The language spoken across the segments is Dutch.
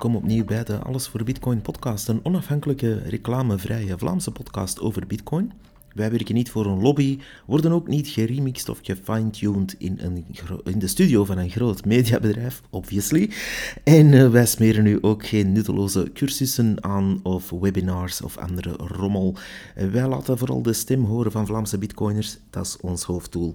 welkom opnieuw bij de Alles voor Bitcoin podcast, een onafhankelijke, reclamevrije Vlaamse podcast over Bitcoin. Wij werken niet voor een lobby, worden ook niet geremixed of gefine-tuned in, in de studio van een groot mediabedrijf, obviously. En uh, wij smeren nu ook geen nutteloze cursussen aan of webinars of andere rommel. Uh, wij laten vooral de stem horen van Vlaamse bitcoiners, dat is ons hoofddoel.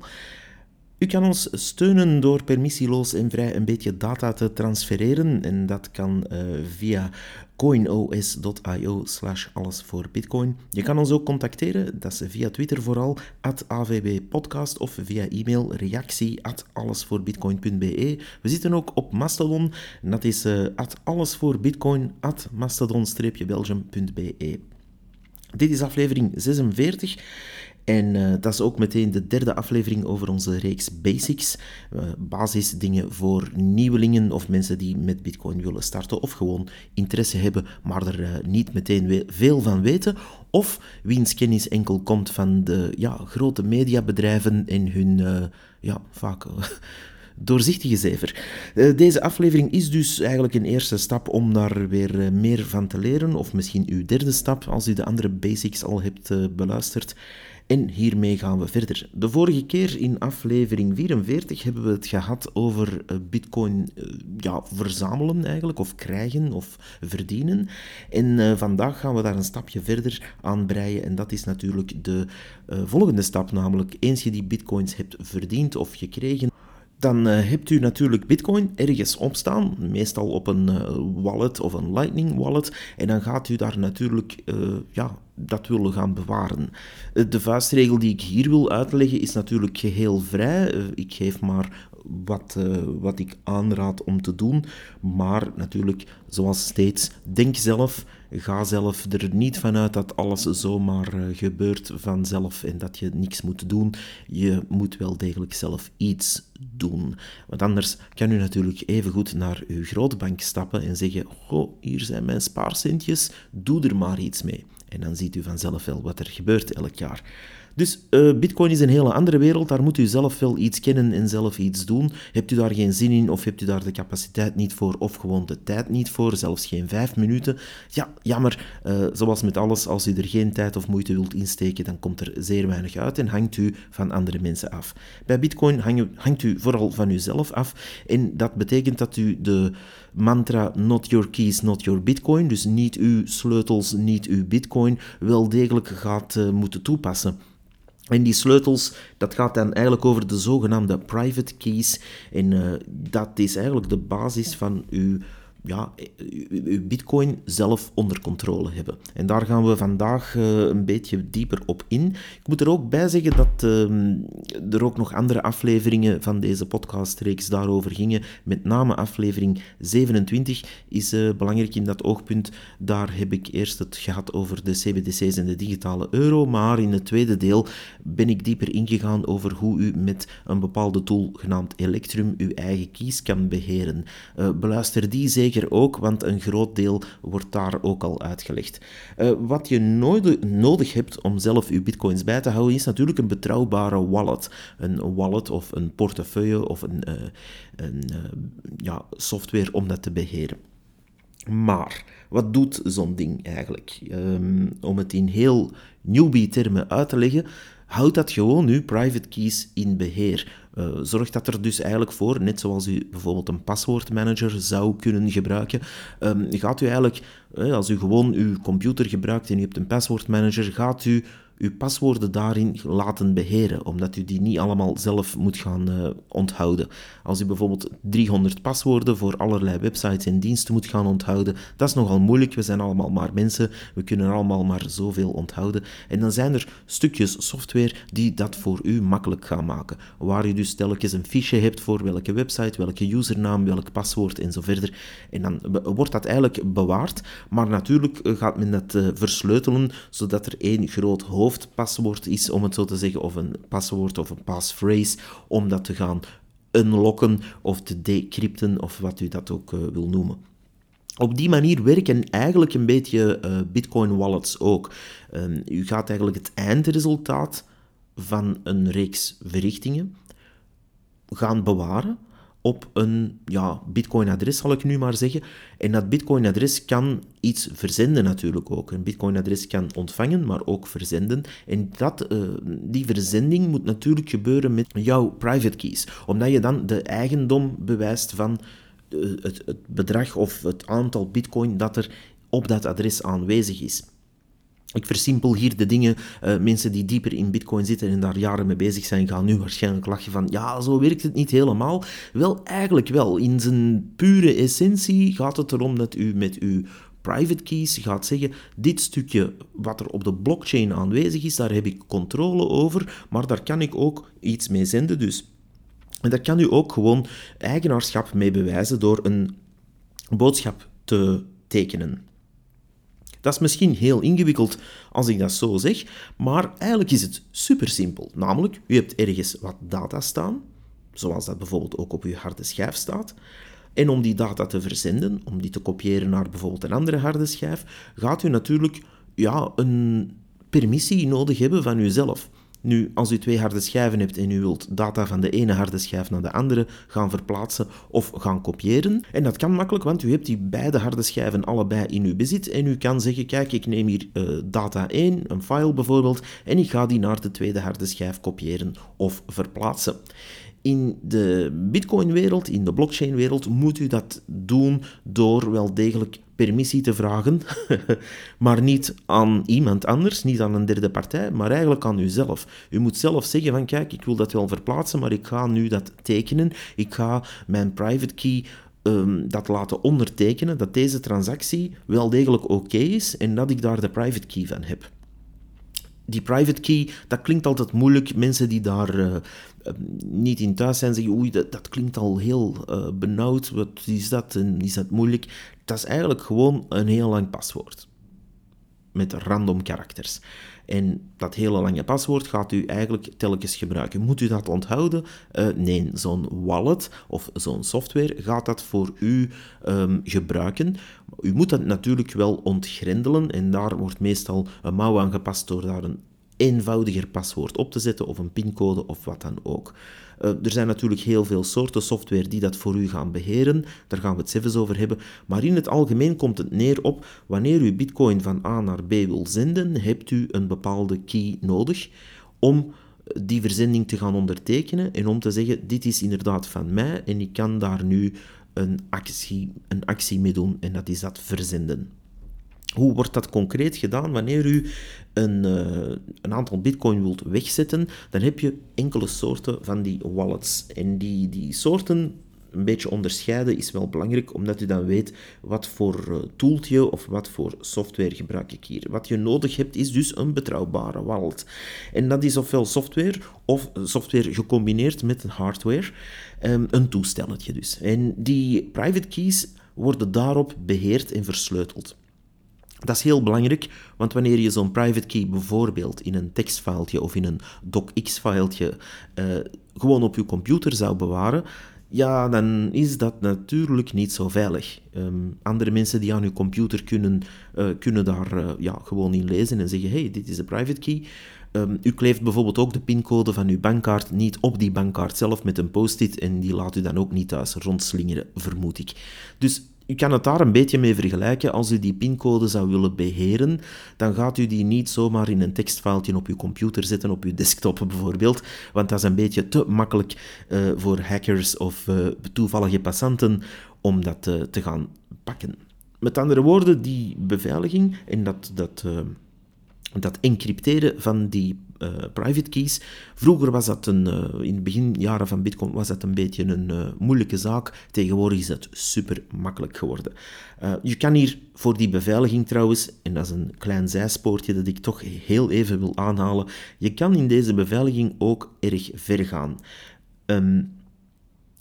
U kan ons steunen door permissieloos en vrij een beetje data te transfereren. En dat kan uh, via coinos.io slash alles voor bitcoin. Je kan ons ook contacteren, dat is via Twitter vooral, at avbpodcast of via e-mail reactie at allesvoorbitcoin.be. We zitten ook op Mastodon, dat is uh, at allesvoorbitcoin at mastodon-belgium.be. Dit is aflevering 46 en uh, dat is ook meteen de derde aflevering over onze reeks Basics. Uh, basisdingen voor nieuwelingen of mensen die met Bitcoin willen starten of gewoon interesse hebben, maar er uh, niet meteen veel van weten. Of wiens kennis enkel komt van de ja, grote mediabedrijven en hun ja, vaak doorzichtige zever. Deze aflevering is dus eigenlijk een eerste stap om daar weer meer van te leren, of misschien uw derde stap als u de andere basics al hebt beluisterd. En hiermee gaan we verder. De vorige keer in aflevering 44 hebben we het gehad over eh, bitcoin eh, ja, verzamelen eigenlijk, of krijgen of verdienen. En uh, vandaag gaan we daar een stapje verder aan breien en dat is natuurlijk de volgende stap, namelijk eens je die bitcoins hebt verdiend of gekregen, dan uh, hebt u natuurlijk Bitcoin ergens opstaan, meestal op een uh, wallet of een Lightning wallet, en dan gaat u daar natuurlijk uh, ja, dat willen gaan bewaren. De vuistregel die ik hier wil uitleggen is natuurlijk geheel vrij. Ik geef maar wat, wat ik aanraad om te doen, maar natuurlijk, zoals steeds, denk zelf ga zelf er niet vanuit dat alles zomaar uh, gebeurt vanzelf en dat je niks moet doen. Je moet wel degelijk zelf iets doen. Want anders kan u natuurlijk even goed naar uw grootbank stappen en zeggen: Oh, hier zijn mijn spaarcentjes, doe er maar iets mee. En dan ziet u vanzelf wel wat er gebeurt elk jaar. Dus uh, Bitcoin is een hele andere wereld. Daar moet u zelf wel iets kennen en zelf iets doen. Hebt u daar geen zin in of hebt u daar de capaciteit niet voor of gewoon de tijd niet voor, zelfs geen vijf minuten? Ja, jammer. Uh, zoals met alles, als u er geen tijd of moeite wilt insteken, dan komt er zeer weinig uit en hangt u van andere mensen af. Bij Bitcoin hangt u vooral van uzelf af en dat betekent dat u de mantra not your keys, not your bitcoin, dus niet uw sleutels, niet uw bitcoin, wel degelijk gaat uh, moeten toepassen. En die sleutels, dat gaat dan eigenlijk over de zogenaamde private keys. En uh, dat is eigenlijk de basis van uw ja, uw bitcoin zelf onder controle hebben. En daar gaan we vandaag uh, een beetje dieper op in. Ik moet er ook bij zeggen dat uh, er ook nog andere afleveringen van deze podcastreeks daarover gingen. Met name aflevering 27 is uh, belangrijk in dat oogpunt. Daar heb ik eerst het gehad over de CBDC's en de digitale euro. Maar in het tweede deel ben ik dieper ingegaan over hoe u met een bepaalde tool genaamd Electrum uw eigen keys kan beheren. beluister die zeker ook, want een groot deel wordt daar ook al uitgelegd. Uh, wat je nooit nodig hebt om zelf je bitcoins bij te houden, is natuurlijk een betrouwbare wallet. Een wallet of een portefeuille of een, uh, een uh, ja, software om dat te beheren. Maar wat doet zo'n ding eigenlijk? Um, om het in heel newbie-termen uit te leggen, houd dat gewoon uw private keys in beheer. Uh, zorg dat er dus eigenlijk voor, net zoals u bijvoorbeeld een paswoordmanager zou kunnen gebruiken, um, gaat u eigenlijk, uh, als u gewoon uw computer gebruikt en u hebt een paswoordmanager, gaat u uw paswoorden daarin laten beheren, omdat u die niet allemaal zelf moet gaan uh, onthouden. Als u bijvoorbeeld 300 paswoorden voor allerlei websites en diensten moet gaan onthouden, dat is nogal moeilijk. We zijn allemaal maar mensen, we kunnen allemaal maar zoveel onthouden. En dan zijn er stukjes software die dat voor u makkelijk gaan maken, waar u dus telkens een fiche hebt voor welke website, welke usernaam, welk paswoord en zo verder. En dan wordt dat eigenlijk bewaard, maar natuurlijk eh, gaat men dat uh, versleutelen, zodat er één groot hoofd hoofdpaswoord is, om het zo te zeggen, of een paswoord of een passphrase, om dat te gaan unlocken of te decrypten, of wat u dat ook uh, wil noemen. Op die manier werken eigenlijk een beetje uh, Bitcoin wallets ook. Um, u gaat eigenlijk het eindresultaat van een reeks verrichtingen gaan bewaren op een ja, Bitcoin-adres, zal ik nu maar zeggen. En dat Bitcoin-adres kan iets verzenden natuurlijk ook. Een Bitcoin-adres kan ontvangen, maar ook verzenden. En dat, eh, die verzending moet natuurlijk gebeuren met jouw private keys, omdat je dan de eigendom bewijst van eh, het, het bedrag of het aantal Bitcoin dat er op dat adres aanwezig is. Ik versimpel hier de dingen. Uh, mensen die dieper in Bitcoin zitten en daar jaren mee bezig zijn, gaan nu waarschijnlijk lachen van ja, zo werkt het niet helemaal. Wel, eigenlijk wel. In zijn pure essentie gaat het erom dat u met uw private keys gaat zeggen: dit stukje wat er op de blockchain aanwezig is, daar heb ik controle over, maar daar kan ik ook iets mee zenden. Dus. En daar kan u ook gewoon eigenaarschap mee bewijzen door een boodschap te tekenen. Dat is misschien heel ingewikkeld als ik dat zo zeg, maar eigenlijk is het super simpel. Namelijk, u hebt ergens wat data staan, zoals dat bijvoorbeeld ook op uw harde schijf staat. En om die data te verzenden, om die te kopiëren naar bijvoorbeeld een andere harde schijf, gaat u natuurlijk ja, een permissie nodig hebben van uzelf. Nu, als u twee harde schijven hebt en u wilt data van de ene harde schijf naar de andere gaan verplaatsen of gaan kopiëren, en dat kan makkelijk, want u hebt die beide harde schijven allebei in uw bezit en u kan zeggen, kijk, ik neem hier uh, data 1, een file bijvoorbeeld, en ik ga die naar de tweede harde schijf kopiëren of verplaatsen. In de Bitcoin-wereld, in de blockchain-wereld, moet u dat doen door wel degelijk permissie te vragen, maar niet aan iemand anders, niet aan een derde partij, maar eigenlijk aan uzelf. U moet zelf zeggen van kijk, ik wil dat wel verplaatsen, maar ik ga nu dat tekenen. Ik ga mijn private key um, dat laten ondertekenen, dat deze transactie wel degelijk oké is en dat ik daar de private key van heb die private key, dat klinkt altijd moeilijk. Mensen die daar uh, niet in thuis zijn, zeggen oei, dat, dat klinkt al heel uh, benauwd. Wat is dat en is dat moeilijk? Dat is eigenlijk gewoon een heel lang paswoord. Met random karakters. En dat hele lange paswoord gaat u eigenlijk telkens gebruiken. Moet u dat onthouden? Uh, nee, zo'n wallet of zo'n software gaat dat voor u um, gebruiken. U moet dat natuurlijk wel ontgrendelen en daar wordt meestal een mouw aan gepast door daar een eenvoudiger paswoord op te zetten of een pincode of wat dan ook. Uh, er zijn natuurlijk heel veel soorten software die dat voor u gaan beheren. Daar gaan we het zelfs over hebben. Maar in het algemeen komt het neer op wanneer u Bitcoin van A naar B wil zenden, hebt u een bepaalde key nodig om die verzending te gaan ondertekenen en om te zeggen: dit is inderdaad van mij en ik kan daar nu een actie, een actie mee doen en dat is dat verzenden. Hoe wordt dat concreet gedaan? Wanneer u een, uh, een, aantal bitcoin wilt wegzetten, dan heb je enkele soorten van die wallets. En die, die soorten een beetje onderscheiden is wel belangrijk, omdat u dan weet wat voor uh, tooltje of wat voor software gebruik ik hier. Wat je nodig hebt is dus een betrouwbare wallet. En dat is ofwel software of software gecombineerd met een hardware, um, een toestelletje dus. En die private keys worden daarop beheerd en versleuteld. Dat is heel belangrijk, want wanneer je zo'n private key bijvoorbeeld in een tekstfiletje of in een docx-filetje uh, gewoon op je computer zou bewaren, ja, dan is dat natuurlijk niet zo veilig. Um, andere mensen die aan uw computer kunnen, uh, kunnen daar uh, ja, gewoon in lezen en zeggen: hey, dit is de private key. Um, u kleeft bijvoorbeeld ook de pincode van uw bankkaart niet op die bankkaart zelf met een post-it en die laat u dan ook niet thuis rondslingeren, vermoed ik. Dus u kan het daar een beetje mee vergelijken. Als u die pincode zou willen beheren, dan gaat u die niet zomaar in een tekstfiletje op uw computer zetten, op uw desktop bijvoorbeeld, want dat is een beetje te makkelijk uh, voor hackers of uh, toevallige passanten om dat uh, te gaan pakken. Met andere woorden, die beveiliging en dat, dat dat encrypteren van die uh, private keys. Vroeger was dat een, uh, in de beginjaren van Bitcoin was dat een beetje een uh, moeilijke zaak. Tegenwoordig is dat super makkelijk geworden. je kan hier voor die beveiliging trouwens, en dat is een klein zijspoortje dat ik toch heel even wil aanhalen, je kan in deze beveiliging ook erg ver gaan. Um,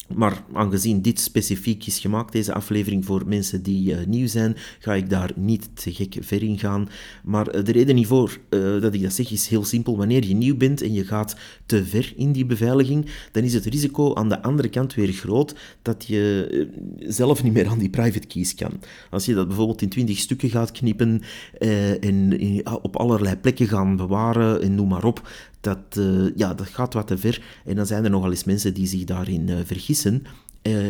maar aangezien dit specifiek is gemaakt, deze aflevering voor mensen die uh, nieuw zijn, ga ik daar niet te gek ver in gaan. Maar uh, de reden hiervoor uh, dat ik dat zeg is heel simpel. Wanneer je nieuw bent en je gaat te ver in die beveiliging, dan is het risico aan de andere kant weer groot dat je zelf niet meer aan die private keys kan. Als je dat bijvoorbeeld in 20 stukken gaat knippen en op allerlei plekken gaan bewaren en noem maar op, dat, ja, dat gaat wat te ver. En dan zijn er nogal eens mensen die zich daarin vergissen.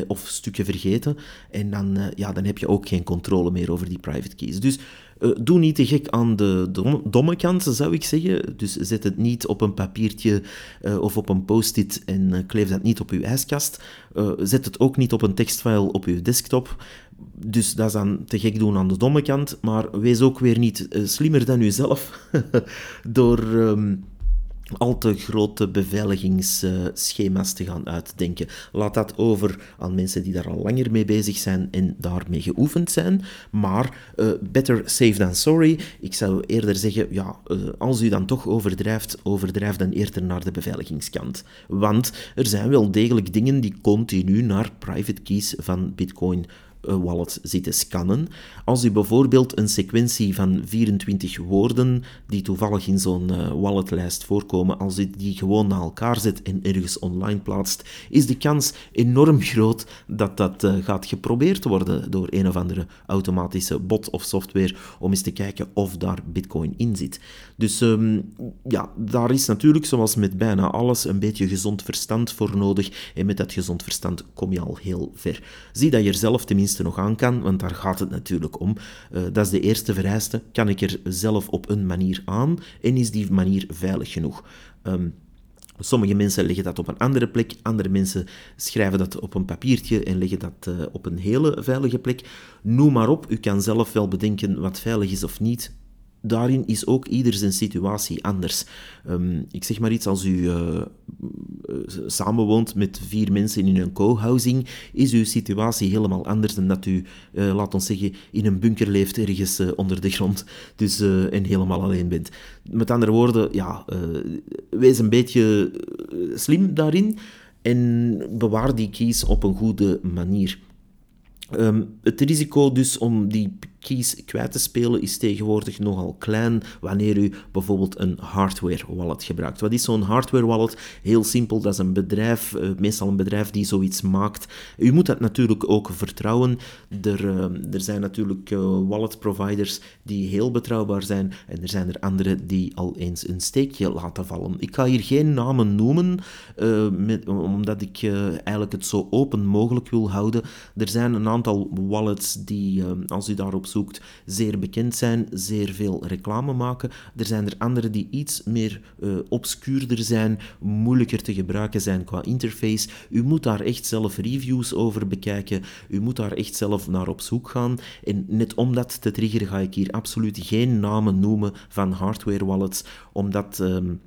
of stukken vergeten. En dan, ja, dan heb je ook geen controle meer over die private keys. Dus doe niet te gek aan de domme, kant, zou ik zeggen. Dus zet het niet op een papiertje of op een post-it en kleef dat niet op uw ijskast. zet het ook niet op een tekstfile op uw desktop. Dus dat is dan te gek doen aan de domme kant. Maar wees ook weer niet slimmer dan uzelf door... Um, al te grote beveiligingsschema's te gaan uitdenken. Laat dat over aan mensen die daar al langer mee bezig zijn en daarmee geoefend zijn. Maar uh, better safe than sorry. Ik zou eerder zeggen, ja, uh, als u dan toch overdrijft, overdrijf dan eerder naar de beveiligingskant. Want er zijn wel degelijk dingen die continu naar private keys van Bitcoin wallet zitten scannen. Als u bijvoorbeeld een sequentie van 24 woorden die toevallig in zo'n uh, walletlijst voorkomen, als u die gewoon naar elkaar zet en ergens online plaatst, is de kans enorm groot dat dat uh, gaat geprobeerd worden door een of andere automatische bot of software om eens te kijken of daar bitcoin in zit. Dus um, ja, daar is natuurlijk, zoals met bijna alles, een beetje gezond verstand voor nodig. En met dat gezond verstand kom je al heel ver. Zie dat je zelf tenminste nog aan kan, want daar gaat het natuurlijk om. Uh, dat is de eerste vereiste. Kan ik er zelf op een manier aan en is die manier veilig genoeg? Um, Sommige mensen leggen dat op een andere plek, andere mensen schrijven dat op een papiertje en leggen dat uh, op een hele veilige plek. Noem maar op, u kan zelf wel bedenken wat veilig is of niet daarin is ook ieder zijn situatie anders. Ehm, ik zeg maar iets, als u uh, samenwoont met vier mensen in een co-housing, is uw situatie helemaal anders dan dat u, uh, laat ons zeggen, in een bunker leeft ergens onder de grond dus, en helemaal alleen bent. Met andere woorden, ja, wees een beetje slim daarin en bewaar die keys op een goede manier. Um, het risico dus om die keys kwijt te spelen is tegenwoordig nogal klein wanneer u bijvoorbeeld een hardware wallet gebruikt. Wat is zo'n hardware wallet? Heel simpel, dat is een bedrijf, uh, meestal een bedrijf die zoiets maakt. U moet dat natuurlijk ook vertrouwen. Er, uh, er zijn natuurlijk uh, wallet providers die heel betrouwbaar zijn en er zijn er andere die al eens een steekje laten vallen. Ik ga hier geen namen noemen, omdat ik eigenlijk het zo open mogelijk wil houden. Er zijn een aantal wallets die, als u daarop zeer bekend zijn, zeer veel reclame maken. Er zijn er andere die iets meer uh, obscuurder zijn, moeilijker te gebruiken zijn qua interface. U moet daar echt zelf reviews over bekijken. U moet daar echt zelf naar op zoek gaan. En net om dat te triggeren ga ik hier absoluut geen namen noemen van hardware wallets, omdat... Um,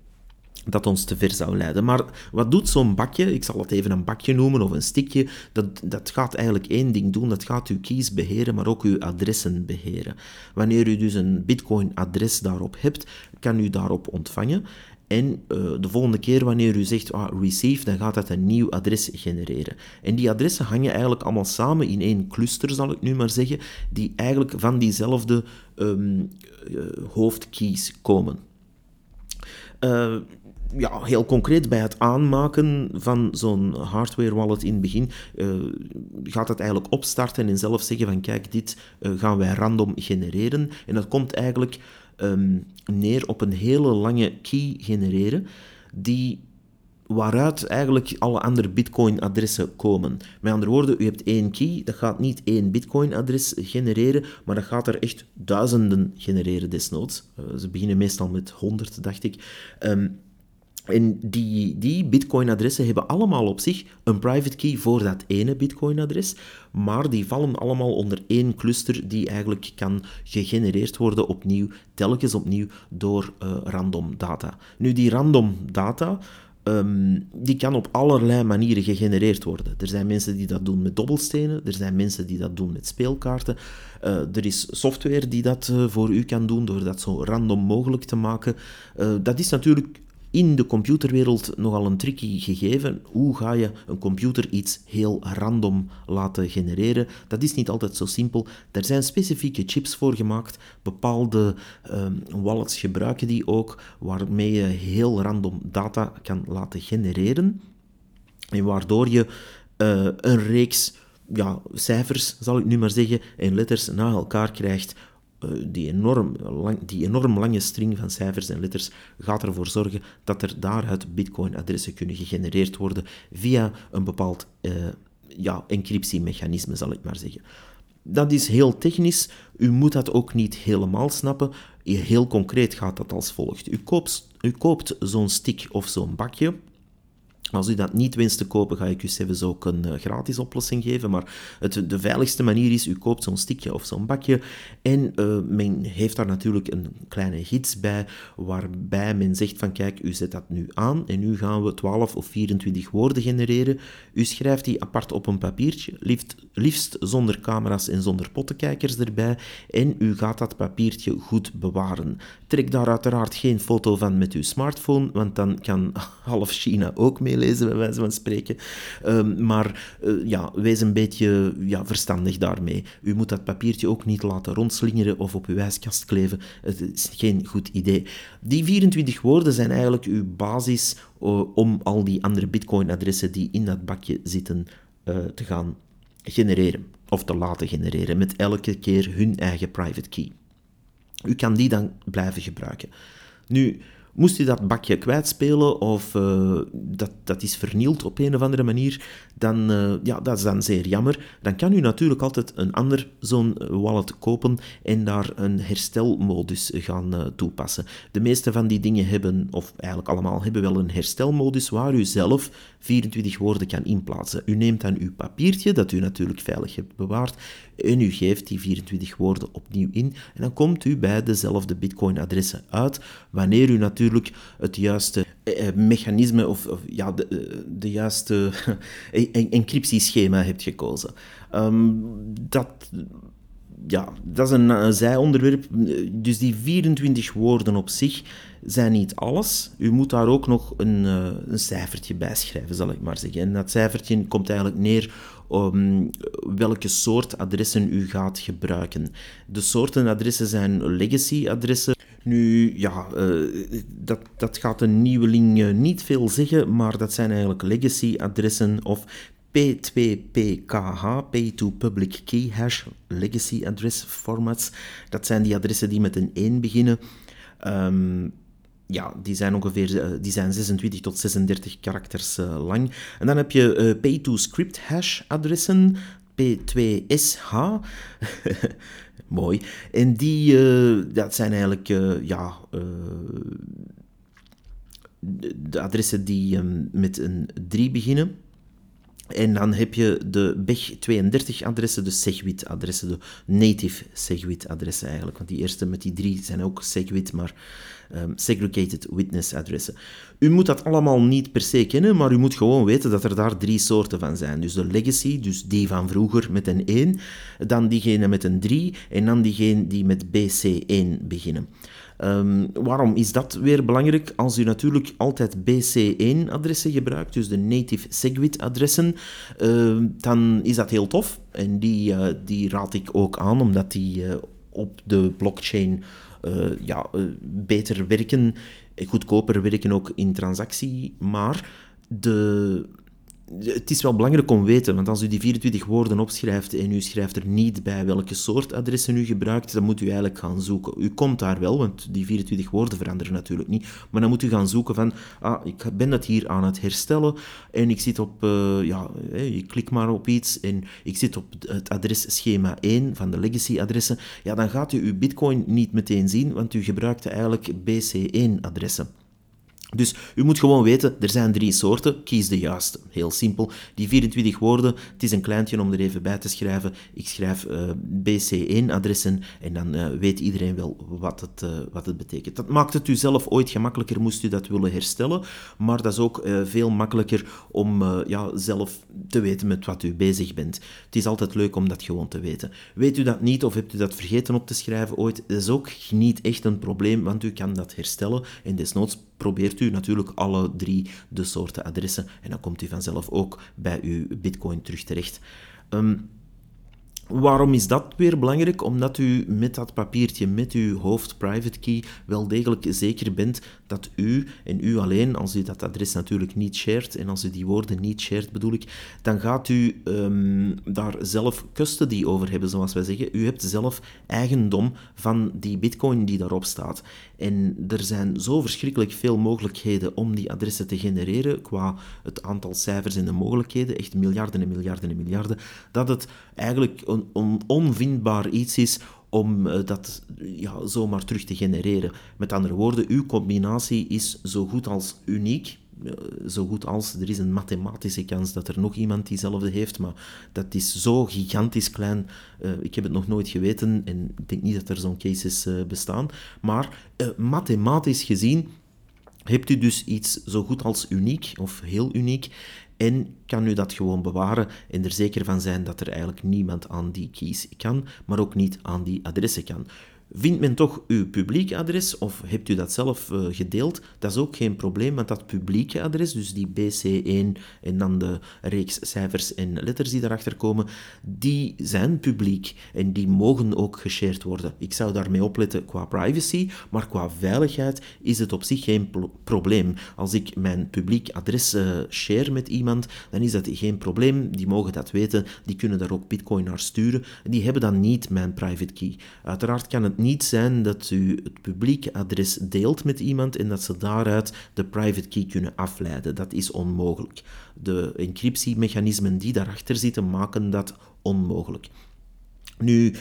dat ons te ver zou leiden. Maar wat doet zo'n bakje? Ik zal het even een bakje noemen of een stikje. Dat, dat gaat eigenlijk één ding doen. Dat gaat uw keys beheren, maar ook uw adressen beheren. Wanneer u dus een Bitcoin-adres daarop hebt, kan u daarop ontvangen. En uh, de volgende keer wanneer u zegt ah, receive, dan gaat dat een nieuw adres genereren. En die adressen hangen eigenlijk allemaal samen in één cluster, zal ik nu maar zeggen, die eigenlijk van diezelfde um, uh, hoofdkeys komen. Uh, ja, heel concreet bij het aanmaken van zo'n hardware wallet in het begin uh, gaat het eigenlijk opstarten en zelf zeggen van kijk, dit uh, gaan wij random genereren. En dat komt eigenlijk um, neer op een hele lange key genereren die waaruit eigenlijk alle andere Bitcoin-adressen komen. Met andere woorden, u hebt één key, dat gaat niet één Bitcoin-adres genereren, maar dat gaat er echt duizenden genereren desnoods. Uh, ze beginnen meestal met honderd, dacht ik. Um, en die, die Bitcoin-adressen hebben allemaal op zich een private key voor dat ene Bitcoin-adres, maar die vallen allemaal onder één cluster die eigenlijk kan gegenereerd worden opnieuw, telkens opnieuw door uh, random data. Nu, die random data, um, die kan op allerlei manieren gegenereerd worden. Er zijn mensen die dat doen met dobbelstenen, er zijn mensen die dat doen met speelkaarten. Uh, er is software die dat uh, voor u kan doen door dat zo random mogelijk te maken. dat is natuurlijk in de computerwereld nogal een tricky gegeven. Hoe ga je een computer iets heel random laten genereren? Dat is niet altijd zo simpel. Er zijn specifieke chips voor gemaakt. Bepaalde um, wallets gebruiken die ook, waarmee je heel random data kan laten genereren. En waardoor je uh, een reeks ja, cijfers, zal ik nu maar zeggen, en letters na elkaar krijgt die, enorm die enorm lange string van cijfers en letters gaat ervoor zorgen dat er daaruit bitcoin-adressen kunnen gegenereerd worden via een bepaald uh, ja, encryptiemechanisme, zal ik maar zeggen. Dat is heel technisch. U moet dat ook niet helemaal snappen. Heel concreet gaat dat als volgt. U koopt, u koopt zo'n stick of zo'n bakje als u dat niet wenst te kopen, ga ik u zelfs ook een uh, gratis oplossing geven. Maar het, de veiligste manier is, u koopt zo'n stickje of zo'n bakje. En uh, men heeft daar natuurlijk een kleine gids bij, waarbij men zegt van kijk, u zet dat nu aan en nu gaan we 12 of 24 woorden genereren. U schrijft die apart op een papiertje, liefst, liefst zonder camera's en zonder pottenkijkers erbij. En u gaat dat papiertje goed bewaren. Trek daar uiteraard geen foto van met uw smartphone, want dan kan half China ook mee lezen, bij wijze van spreken. Ehm, maar uh, ja, wees een beetje ja, verstandig daarmee. U moet dat papiertje ook niet laten rondslingeren of op uw ijskast kleven. Het is geen goed idee. Die 24 woorden zijn eigenlijk uw basis uh, om al die andere Bitcoin-adressen die in dat bakje zitten uh, te gaan genereren. Of te laten genereren, met elke keer hun eigen private key. U kan die dan blijven gebruiken. Nu, Moest u dat bakje kwijtspelen of uh, dat, dat is vernield op een of andere manier, dan uh, ja, dat is dan zeer jammer. Dan kan u natuurlijk altijd een ander zo'n wallet kopen en daar een herstelmodus gaan uh, toepassen. De meeste van die dingen hebben, of eigenlijk allemaal, hebben wel een herstelmodus waar u zelf 24 woorden kan inplaatsen. U neemt dan uw papiertje, dat u natuurlijk veilig hebt bewaard, en u geeft die 24 woorden opnieuw in en dan komt u bij dezelfde Bitcoin-adressen uit, wanneer u natuurlijk het juiste eh, mechanisme of, ja, eh, de juiste encryptieschema hebt gekozen. Um, dat ja, dat is een, zijonderwerp. Dus die 24 woorden op zich zijn niet alles. U moet daar ook nog een, uh, een cijfertje bij schrijven, zal ik maar zeggen. En dat cijfertje komt eigenlijk neer um, welke soort adressen u gaat gebruiken. De soorten adressen zijn legacy-adressen. Nu, ja, uh, dat, dat gaat een nieuweling niet veel zeggen, maar dat zijn eigenlijk legacy-adressen of P2PKH, Pay to Public Key Hash, Legacy Address Formats. Dat zijn die adressen die met een 1 beginnen. Um, ja, die zijn ongeveer eh, die zijn 26 tot 36 karakters uh, lang. En dan heb je uh, Pay-to-Script hash adressen, P2SH. Mooi. En die, dat zijn eigenlijk, ja, de adressen die um, met een 3 beginnen. En dan heb je de BEG32-adressen, de SegWit-adressen, de native SegWit-adressen eigenlijk. Want die eerste met die drie zijn ook SegWit, maar um, segregated witness-adressen. U moet dat allemaal niet per se kennen, maar u moet gewoon weten dat er daar drie soorten van zijn. Dus de legacy, dus die van vroeger met een 1, dan diegene met een 3 en dan diegene die met BC1 beginnen. Um, waarom is dat weer belangrijk? Als u natuurlijk altijd BC1-adressen gebruikt, dus de native SegWit-adressen, uh, dan is dat heel tof. En die, uh, die raad ik ook aan, omdat die uh, op de blockchain ja, beter werken, goedkoper werken ook in transactie. Maar de het is wel belangrijk om te weten, want als u die 24 woorden opschrijft en u schrijft er niet bij welke soort adressen u gebruikt, dan moet u eigenlijk gaan zoeken. U komt daar wel, want die 24 woorden veranderen natuurlijk niet, maar dan moet u gaan zoeken van, ah, ik ben dat hier aan het herstellen en ik zit op, uh, ja, je klikt maar op iets en ik zit op het adresschema 1 van de legacy-adressen, ja, dan gaat u uw bitcoin niet meteen zien, want u gebruikte eigenlijk BC1-adressen. Dus u moet gewoon weten, er zijn drie soorten, kies de juiste. Heel simpel. Die 24 woorden, het is een kleintje om er even bij te schrijven. Ik schrijf eh, BC1-adressen en dan uh, weet iedereen wel wat het, uh, wat het betekent. Dat maakt het u zelf ooit gemakkelijker, moest u dat willen herstellen. Maar dat is ook veel makkelijker om ja, zelf te weten met wat u bezig bent. Het is altijd leuk om dat gewoon te weten. Weet u dat niet of hebt u dat vergeten op te schrijven ooit, dat is ook niet echt een probleem, want u kan dat herstellen en desnoods probeert u natuurlijk alle drie de soorten adressen en dan komt u vanzelf ook bij uw bitcoin terug terecht. Um, Waarom is dat weer belangrijk? Omdat u met dat papiertje, met uw hoofd private key, wel degelijk zeker bent dat u en u alleen, als u dat adres natuurlijk niet shared, en als u die woorden niet shared bedoel ik, dan gaat u um, daar zelf custody over hebben, zoals wij zeggen. U hebt zelf eigendom van die bitcoin die daarop staat. En er zijn zo verschrikkelijk veel mogelijkheden om die adressen te genereren, qua het aantal cijfers en de mogelijkheden, echt miljarden en miljarden en miljarden, dat het eigenlijk een onvindbaar iets is om eh, dat ja, zomaar terug te genereren. Met andere woorden, uw combinatie is zo goed als uniek. Eh, zo goed als er is een mathematische kans dat er nog iemand diezelfde heeft, maar dat is zo gigantisch klein. Uh, ik heb het nog nooit geweten en ik denk niet dat er zo'n cases uh, bestaan. Maar mathematisch gezien hebt u dus iets zo goed als uniek of heel uniek en kan u dat gewoon bewaren en er zeker van zijn dat er eigenlijk niemand aan die keys kan, maar ook niet aan die adressen kan. Vindt men toch uw publieke adres of hebt u dat zelf uh, gedeeld? Dat is ook geen probleem, want dat publieke adres, dus die BC1 en dan de reeks cijfers en letters die daarachter komen, die zijn publiek en die mogen ook geshared worden. Ik zou daarmee opletten qua privacy, maar qua veiligheid is het op zich geen probleem. Als ik mijn publiek adres uh, share met iemand, dan is dat geen probleem. Die mogen dat weten, die kunnen daar ook bitcoin naar sturen. Die hebben dan niet mijn private key. Uiteraard kan het niet zijn dat u het publieke adres deelt met iemand en dat ze daaruit de private key kunnen afleiden. Dat is onmogelijk. De encryptiemechanismen die daarachter zitten maken dat onmogelijk. Nu,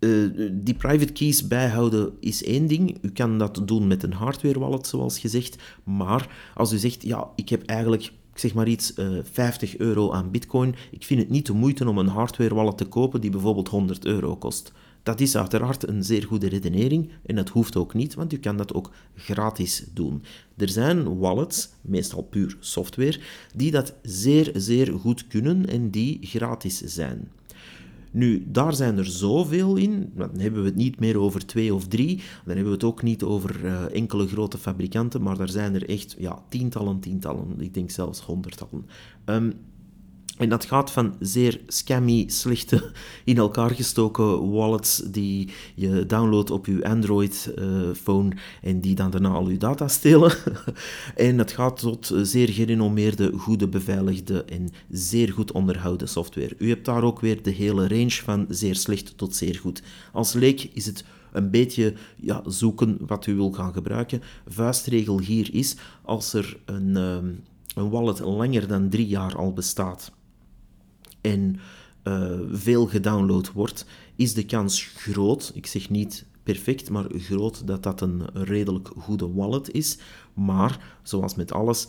uh, die private keys bijhouden is één ding. U kan dat doen met een hardware wallet, zoals gezegd. Maar als u zegt, ja, ik heb eigenlijk zeg maar iets, uh, eh, 50 euro aan bitcoin. Ik vind het niet de moeite om een hardware wallet te kopen die bijvoorbeeld 100 euro kost. Dat is uiteraard een zeer goede redenering en dat hoeft ook niet, want u kan dat ook gratis doen. Er zijn wallets, meestal puur software, die dat zeer, zeer goed kunnen en die gratis zijn. Nu, daar zijn er zoveel in. Dan hebben we het niet meer over twee of drie. Dan hebben we het ook niet over uh, enkele grote fabrikanten. Maar daar zijn er echt ja, tientallen, tientallen. Ik denk zelfs honderdtallen. Um, en dat gaat van zeer scammy, slechte, in elkaar gestoken wallets die je downloadt op je Android-phone en die dan daarna al je data stelen. en het gaat tot zeer gerenommeerde, goede beveiligde en zeer goed onderhouden software. U hebt daar ook weer de hele range van zeer slecht tot zeer goed. Als leek is het een beetje ja, zoeken wat u wil gaan gebruiken. Vuistregel hier is, als er een, ehm, een wallet langer dan drie jaar al bestaat en uh, veel gedownload wordt, is de kans groot, ik zeg niet perfect, maar groot dat dat een redelijk goede wallet is. Maar zoals met alles,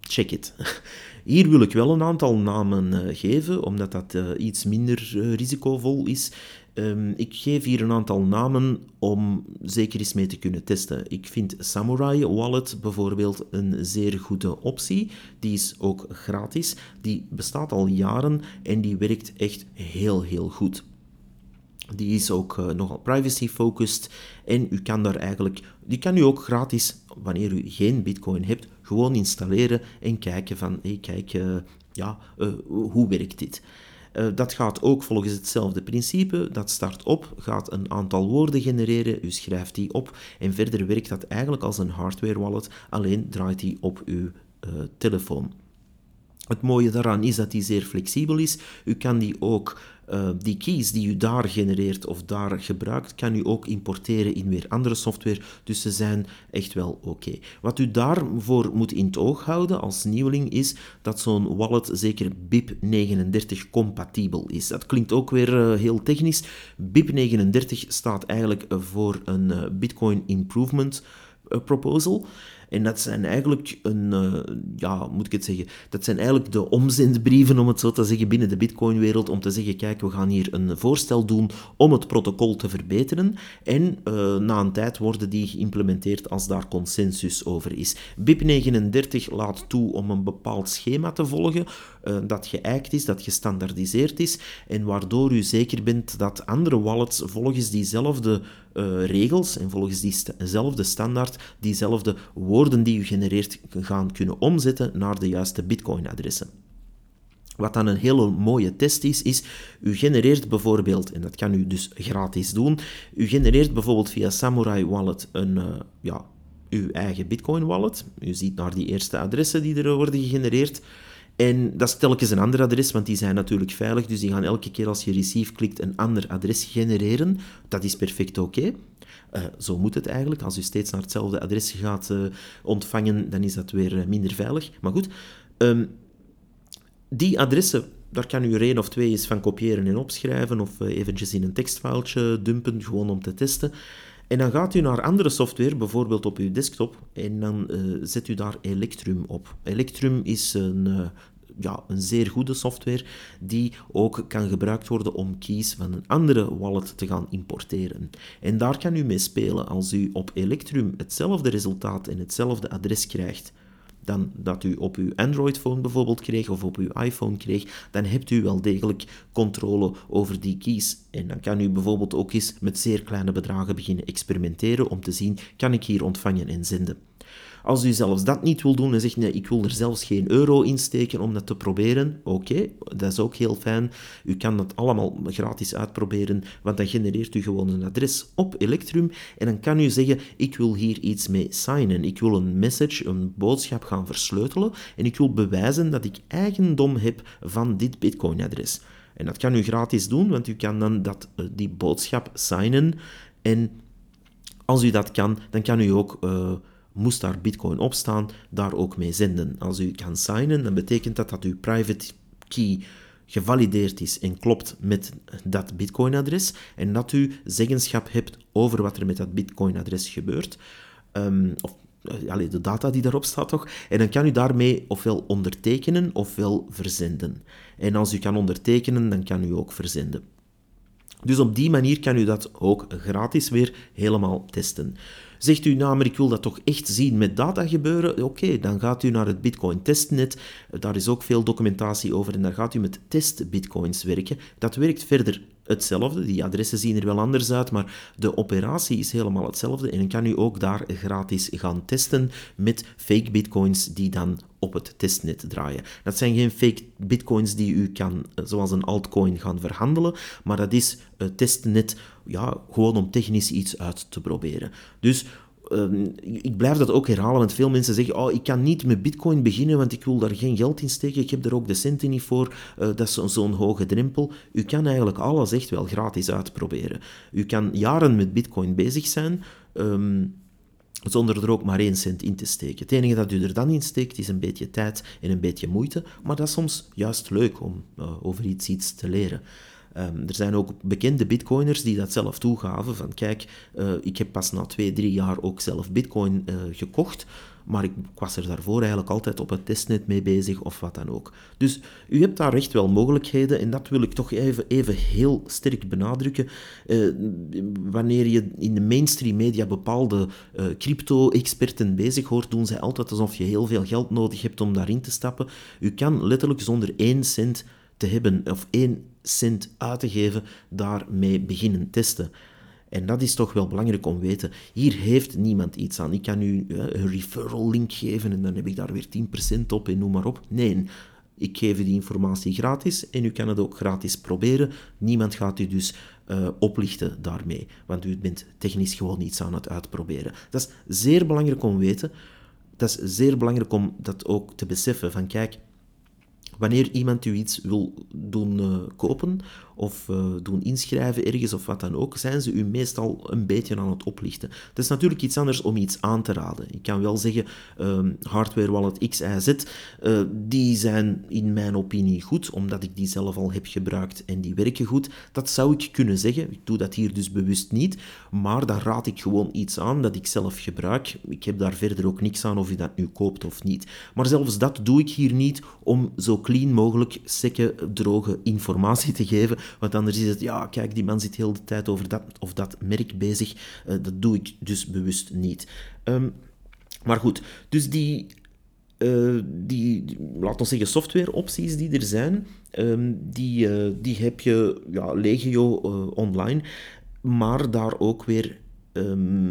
check it. Hier wil ik wel een aantal namen uh, geven, omdat dat uh, iets minder risicovol is. Um, ik geef hier een aantal namen om zeker eens mee te kunnen testen. Ik vind Samurai Wallet bijvoorbeeld een zeer goede optie. Die is ook gratis. Die bestaat al jaren en die werkt echt heel, heel goed. Die is ook uh, nogal privacy-focused en u kan daar eigenlijk, die kan u ook gratis, wanneer u geen bitcoin hebt, gewoon installeren en kijken van, hey, kijk, uh, ja, uh, hoe werkt dit? Uh, dat gaat ook volgens hetzelfde principe. Dat start op, gaat een aantal woorden genereren, u schrijft die op en verder werkt dat eigenlijk als een hardware wallet, alleen draait die op uw telefoon. Het mooie daaraan is dat die zeer flexibel is. U kan die ook, uh, die keys die u daar genereert of daar gebruikt, kan u ook importeren in weer andere software. Dus ze zijn echt wel oké. Wat u daarvoor moet in het oog houden als nieuweling is dat zo'n wallet zeker BIP39 compatibel is. Dat klinkt ook weer uh, heel technisch. BIP39 staat eigenlijk voor een uh, Bitcoin Improvement Proposal. En dat zijn eigenlijk een, uh, ja, moet ik het zeggen, dat zijn eigenlijk de omzendbrieven, om het zo te zeggen, binnen de Bitcoin-wereld, om te zeggen, kijk, we gaan hier een voorstel doen om het protocol te verbeteren. En uh, na een tijd worden die geïmplementeerd als daar consensus over is. BIP39 laat toe om een bepaald schema te volgen, uh, dat geëikt is, dat gestandardiseerd is, en waardoor u zeker bent dat andere wallets volgens diezelfde uh, regels en volgens diezelfde standaard diezelfde woorden die u genereert gaan kunnen omzetten naar de juiste Bitcoin-adressen. Wat dan een hele mooie test is, is u genereert bijvoorbeeld, en dat kan u dus gratis doen, u genereert bijvoorbeeld via Samurai Wallet een, uh, ja, uw eigen Bitcoin wallet. U ziet naar die eerste adressen die er worden gegenereerd. En dat is telkens een ander adres, want die zijn natuurlijk veilig. Dus die gaan elke keer als je receive klikt een ander adres genereren. Dat is perfect oké. Uh, zo moet het eigenlijk. Als u steeds naar hetzelfde adres gaat uh, ontvangen, dan is dat weer uh, minder veilig. Maar goed, um, die adressen, daar kan u er één of twee eens van kopiëren en opschrijven, of eventjes in een tekstfiletje dumpen, gewoon om te testen. En dan gaat u naar andere software, bijvoorbeeld op uw desktop, en dan uh, zet u daar Electrum op. Electrum is een, uh, ja, een zeer goede software die ook kan gebruikt worden om keys van een andere wallet te gaan importeren. En daar kan u mee spelen als u op Electrum hetzelfde resultaat en hetzelfde adres krijgt dan dat u op uw Android-phone bijvoorbeeld kreeg of op uw iPhone kreeg, dan hebt u wel degelijk controle over die keys. En dan kan u bijvoorbeeld ook eens met zeer kleine bedragen beginnen experimenteren om te zien, kan ik hier ontvangen en zenden. Als u zelfs dat niet wil doen en zegt, nee, ik wil er zelfs geen euro in steken om dat te proberen, oké, dat is ook heel fijn. U kan dat allemaal gratis uitproberen, want dan genereert u gewoon een adres op Electrum en dan kan u zeggen, ik wil hier iets mee signen. Ik wil een message, een boodschap gaan versleutelen en ik wil bewijzen dat ik eigendom heb van dit Bitcoin-adres. En dat kan u gratis doen, want u kan dan dat, eh, die boodschap signen en als u dat kan, dan kan u ook... Uh, moest daar Bitcoin op staan, daar ook mee zenden. Als u kan signen, dan betekent dat dat uw private key gevalideerd is en klopt met dat Bitcoin-adres en dat u zeggenschap hebt over wat er met dat Bitcoin-adres gebeurt. Um, of uh, de data die daarop staat toch. En dan kan u daarmee ofwel ondertekenen ofwel verzenden. En als u kan ondertekenen, dan kan u ook verzenden. Dus op die manier kan u dat ook gratis weer helemaal testen. Zegt u, nou, maar ik wil dat toch echt zien met data gebeuren? Oké, dan gaat u naar het Bitcoin testnet. Daar is ook veel documentatie over en daar gaat u met test Bitcoins werken. Dat werkt verder hetzelfde. Die adressen zien er wel anders uit, maar de operatie is helemaal hetzelfde. En kan u ook daar gratis gaan testen met fake bitcoins die dan op het testnet draaien. Dat zijn geen fake bitcoins die u kan, eh, zoals een altcoin, gaan verhandelen, maar dat is het testnet ja, gewoon om technisch iets uit te proberen. Dus Ehm, ik blijf dat ook herhalen, want veel mensen zeggen: Oh, ik kan niet met Bitcoin beginnen, want ik wil daar geen geld in steken. Ik heb er ook de centen niet voor. Uh, dat is zo'n hoge drempel. U kan eigenlijk alles echt wel gratis uitproberen. U kan jaren met Bitcoin bezig zijn. Um, zonder er ook maar één cent in te steken. Het enige dat u er dan in steekt is een beetje tijd en een beetje moeite, maar dat is soms juist leuk om uh, over iets, iets te leren. Um, er zijn ook bekende bitcoiners die dat zelf toegaven. Van kijk, uh, ik heb pas na twee, drie jaar ook zelf bitcoin uh, gekocht. Maar ik, was er daarvoor eigenlijk altijd op het testnet mee bezig of wat dan ook. Dus u hebt daar echt wel mogelijkheden en dat wil ik toch even, even heel sterk benadrukken. Uh, wanneer je in de mainstream media bepaalde crypto-experten bezig hoort, doen zij altijd alsof je heel veel geld nodig hebt om daarin te stappen. U kan letterlijk zonder één cent te hebben of één cent uit te geven, daarmee beginnen testen. En dat is toch wel belangrijk om te weten. Hier heeft niemand iets aan. Ik kan u een referral link geven en dan heb ik daar weer 10% op en noem maar op. Nee, ik geef u die informatie gratis en u kan het ook gratis proberen. Niemand gaat u dus uh, oplichten daarmee, want u bent technisch gewoon iets aan het uitproberen. Dat is zeer belangrijk om te weten. Dat is zeer belangrijk om dat ook te beseffen. Van kijk, Wanneer iemand u iets wil doen uh, kopen of uh, doen inschrijven ergens of wat dan ook, zijn ze u meestal een beetje aan het oplichten. Het is natuurlijk iets anders om iets aan te raden. Ik kan wel zeggen, uh, hardware wallet X, Y, Z, uh, die zijn in mijn opinie goed, omdat ik die zelf al heb gebruikt en die werken goed. Dat zou ik kunnen zeggen. Ik doe dat hier dus bewust niet, maar dan raad ik gewoon iets aan dat ik zelf gebruik. Ik heb daar verder ook niks aan of je dat nu koopt of niet. Maar zelfs dat doe ik hier niet om zo clean mogelijk, sekke, droge informatie te geven, want anders is het, ja, kijk, die man zit heel de tijd over dat of dat merk bezig. Uh, dat doe ik dus bewust niet. Um, maar goed, dus die, uh, die, laten we zeggen, softwareopties die er zijn, um, die, uh, die heb je, ja, legio online, maar daar ook weer ehm,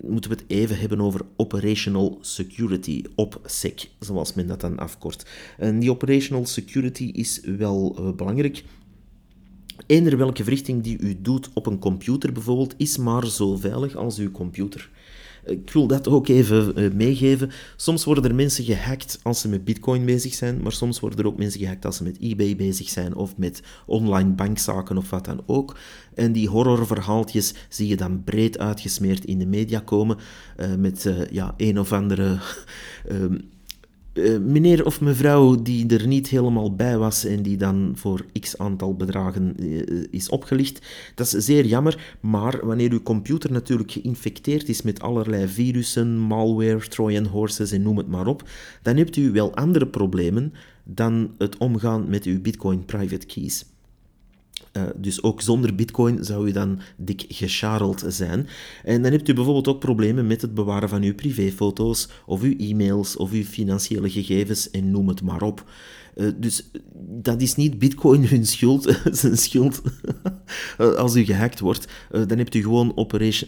moeten we het even hebben over operational security, OPSEC, zoals men dat dan afkort. En die operational security is wel belangrijk. Eender welke verrichting die u doet op een computer bijvoorbeeld, is maar zo veilig als uw computer. Ik wil dat ook even uh, meegeven. Soms worden er mensen gehackt als ze met bitcoin bezig zijn, maar soms worden er ook mensen gehackt als ze met eBay bezig zijn of met online bankzaken of wat dan ook. En die horrorverhaaltjes zie je dan breed uitgesmeerd in de media komen uh, met uh, ja, een of andere... Ehm, uh, meneer of mevrouw die er niet helemaal bij was en die dan voor x aantal bedragen uh, is opgelicht. Dat is zeer jammer, maar wanneer uw computer natuurlijk geïnfecteerd is met allerlei virussen, malware, Trojan horses en noem het maar op, dan hebt u wel andere problemen dan het omgaan met uw Bitcoin private keys. Uh, dus ook zonder bitcoin zou u dan dik gescharreld zijn. En dan hebt u bijvoorbeeld ook problemen met het bewaren van uw privéfoto's, of uw e-mails, of uw financiële gegevens en noem het maar op. Uh, dus dat is niet Bitcoin hun schuld, zijn schuld. Als u gehackt wordt, uh, dan hebt u gewoon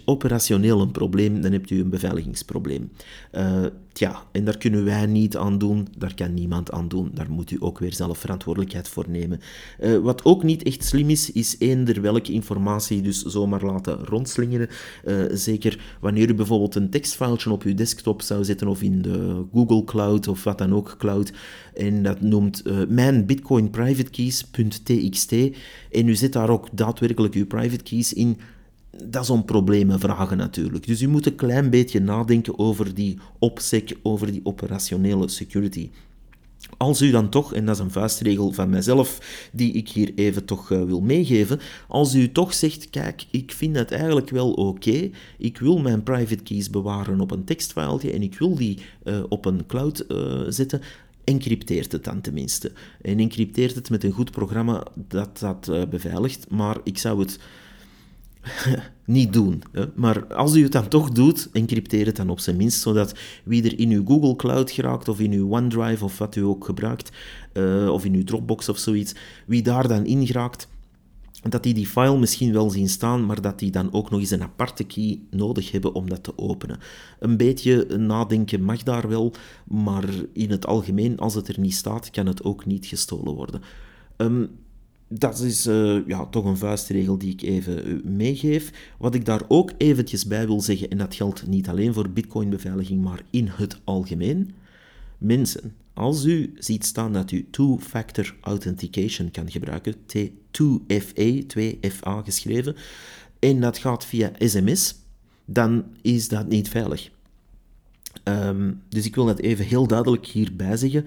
operationeel een probleem, dan hebt u een beveiligingsprobleem. Uh, tja, en daar kunnen wij niet aan doen, daar kan niemand aan doen. Daar moet u ook weer zelf verantwoordelijkheid voor nemen. wat ook niet echt slim is, is eender welke informatie dus zomaar laten rondslingeren. zeker wanneer u bijvoorbeeld een tekstfiletje op uw desktop zou zetten of in de Google Cloud of wat dan ook cloud, en dat noemt uh, mijn Bitcoin private keys.txt. En u zet daar ook daadwerkelijk uw private keys in. Dat is om problemen vragen natuurlijk. Dus u moet een klein beetje nadenken over die OPSEC, over die operationele security. Als u dan toch, en dat is een vuistregel van mijzelf die ik hier even toch uh, wil meegeven, als u toch zegt, kijk, ik vind het eigenlijk wel oké, ik wil mijn private keys bewaren op een tekstfiletje en ik wil die uh, op een cloud uh, zetten, encrypteert het dan tenminste. En encrypteert het met een goed programma dat dat uh, beveiligt, maar ik zou het niet doen. Maar als u het dan toch doet, encrypteer het dan op zijn minst, zodat wie er in uw Google Cloud geraakt, of in uw OneDrive, of wat u ook gebruikt, uh, of in uw Dropbox of zoiets, wie daar dan in geraakt, dat die die file misschien wel zien staan, maar dat die dan ook nog eens een aparte key nodig hebben om dat te openen. Een beetje nadenken mag daar wel, maar in het algemeen, als het er niet staat, kan het ook niet gestolen worden. Um, dat is uh, ja, toch een vuistregel die ik even uh, meegeef. Wat ik daar ook eventjes bij wil zeggen, en dat geldt niet alleen voor bitcoin-beveiliging, maar in het algemeen. Mensen, als u ziet staan dat u two-factor authentication kan gebruiken, T2FA, 2FA geschreven, en dat gaat via sms, dan is dat niet veilig. Um, dus ik wil dat even heel duidelijk hierbij zeggen.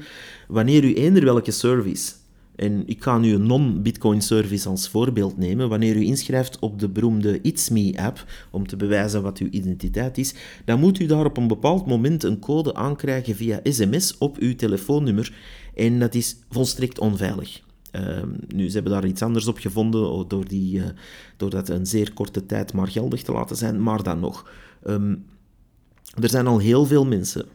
Wanneer u eender welke service en ik ga nu een non-Bitcoin service als voorbeeld nemen. Wanneer u inschrijft op de beroemde It's Me-app om te bewijzen wat uw identiteit is, dan moet u daar op een bepaald moment een code aankrijgen via sms op uw telefoonnummer. En dat is volstrekt onveilig. Uh, nu, ze hebben daar iets anders op gevonden door, die, door dat een zeer korte tijd maar geldig te laten zijn, maar dan nog. Um, er zijn al heel veel mensen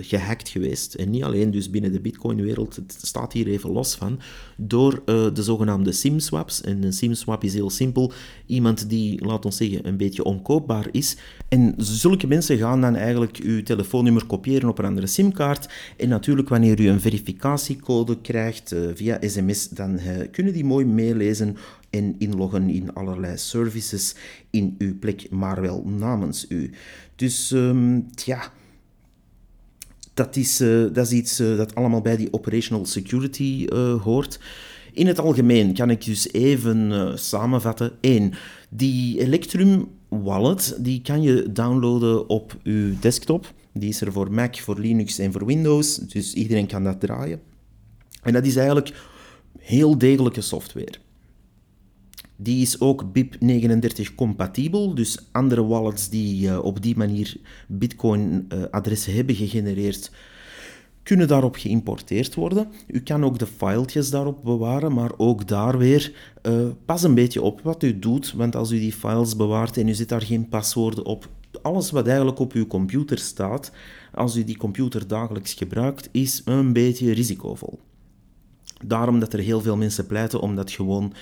gehackt geweest. En niet alleen dus binnen de Bitcoin-wereld, het staat hier even los van, door uh, de zogenaamde SIM-swaps. En een SIM-swap is heel simpel. Iemand die, laat ons zeggen, een beetje onkoopbaar is. En zulke mensen gaan dan eigenlijk uw telefoonnummer kopiëren op een andere SIM-kaart. En natuurlijk, wanneer u een verificatiecode krijgt uh, via sms, dan uh, kunnen die mooi meelezen en inloggen in allerlei services in uw plek, maar wel namens u. Dus, um, ja dat is, uh, dat is iets uh, dat allemaal bij die operational security uh, hoort. In het algemeen kan ik dus even samenvatten. 1. Die Electrum wallet die kan je downloaden op uw desktop. Die is er voor Mac, voor Linux en voor Windows. Dus iedereen kan dat draaien. En dat is eigenlijk heel degelijke software. Die is ook BIP39 compatibel, dus andere wallets die uh, op die manier Bitcoin-adressen uh, hebben gegenereerd, kunnen daarop geïmporteerd worden. U kan ook de filetjes daarop bewaren, maar ook daar weer uh, pas een beetje op wat u doet, want als u die files bewaart en u zet daar geen paswoorden op, alles wat eigenlijk op uw computer staat, als u die computer dagelijks gebruikt, is een beetje risicovol. Daarom dat er heel veel mensen pleiten om dat gewoon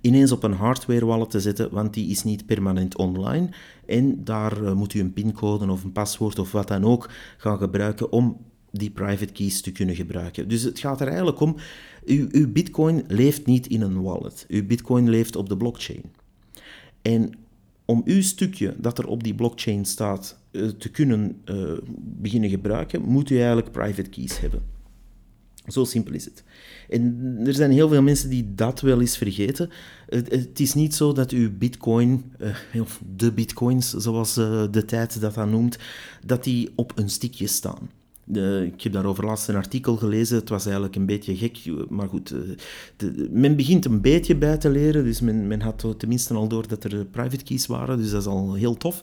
ineens op een hardware wallet te zetten, want die is niet permanent online. En daar uh, moet u een pincode of een paswoord of wat dan ook gaan gebruiken om die private keys te kunnen gebruiken. Dus het gaat er eigenlijk om, uw, uw bitcoin leeft niet in een wallet. Uw bitcoin leeft op de blockchain. En om uw stukje dat er op die blockchain staat uh, te kunnen uh, beginnen gebruiken, moet u eigenlijk private keys hebben. Zo simpel is het. En er zijn heel veel mensen die dat wel eens vergeten. Het, is niet zo dat uw bitcoin, uh, of de bitcoins, zoals de tijd dat dat noemt, dat die op een stickje staan. Ik heb daarover laatst een artikel gelezen. Het was eigenlijk een beetje gek. Maar goed, de, men begint een beetje bij te leren. Dus men, men had tenminste al door dat er private keys waren. Dus dat is al heel tof.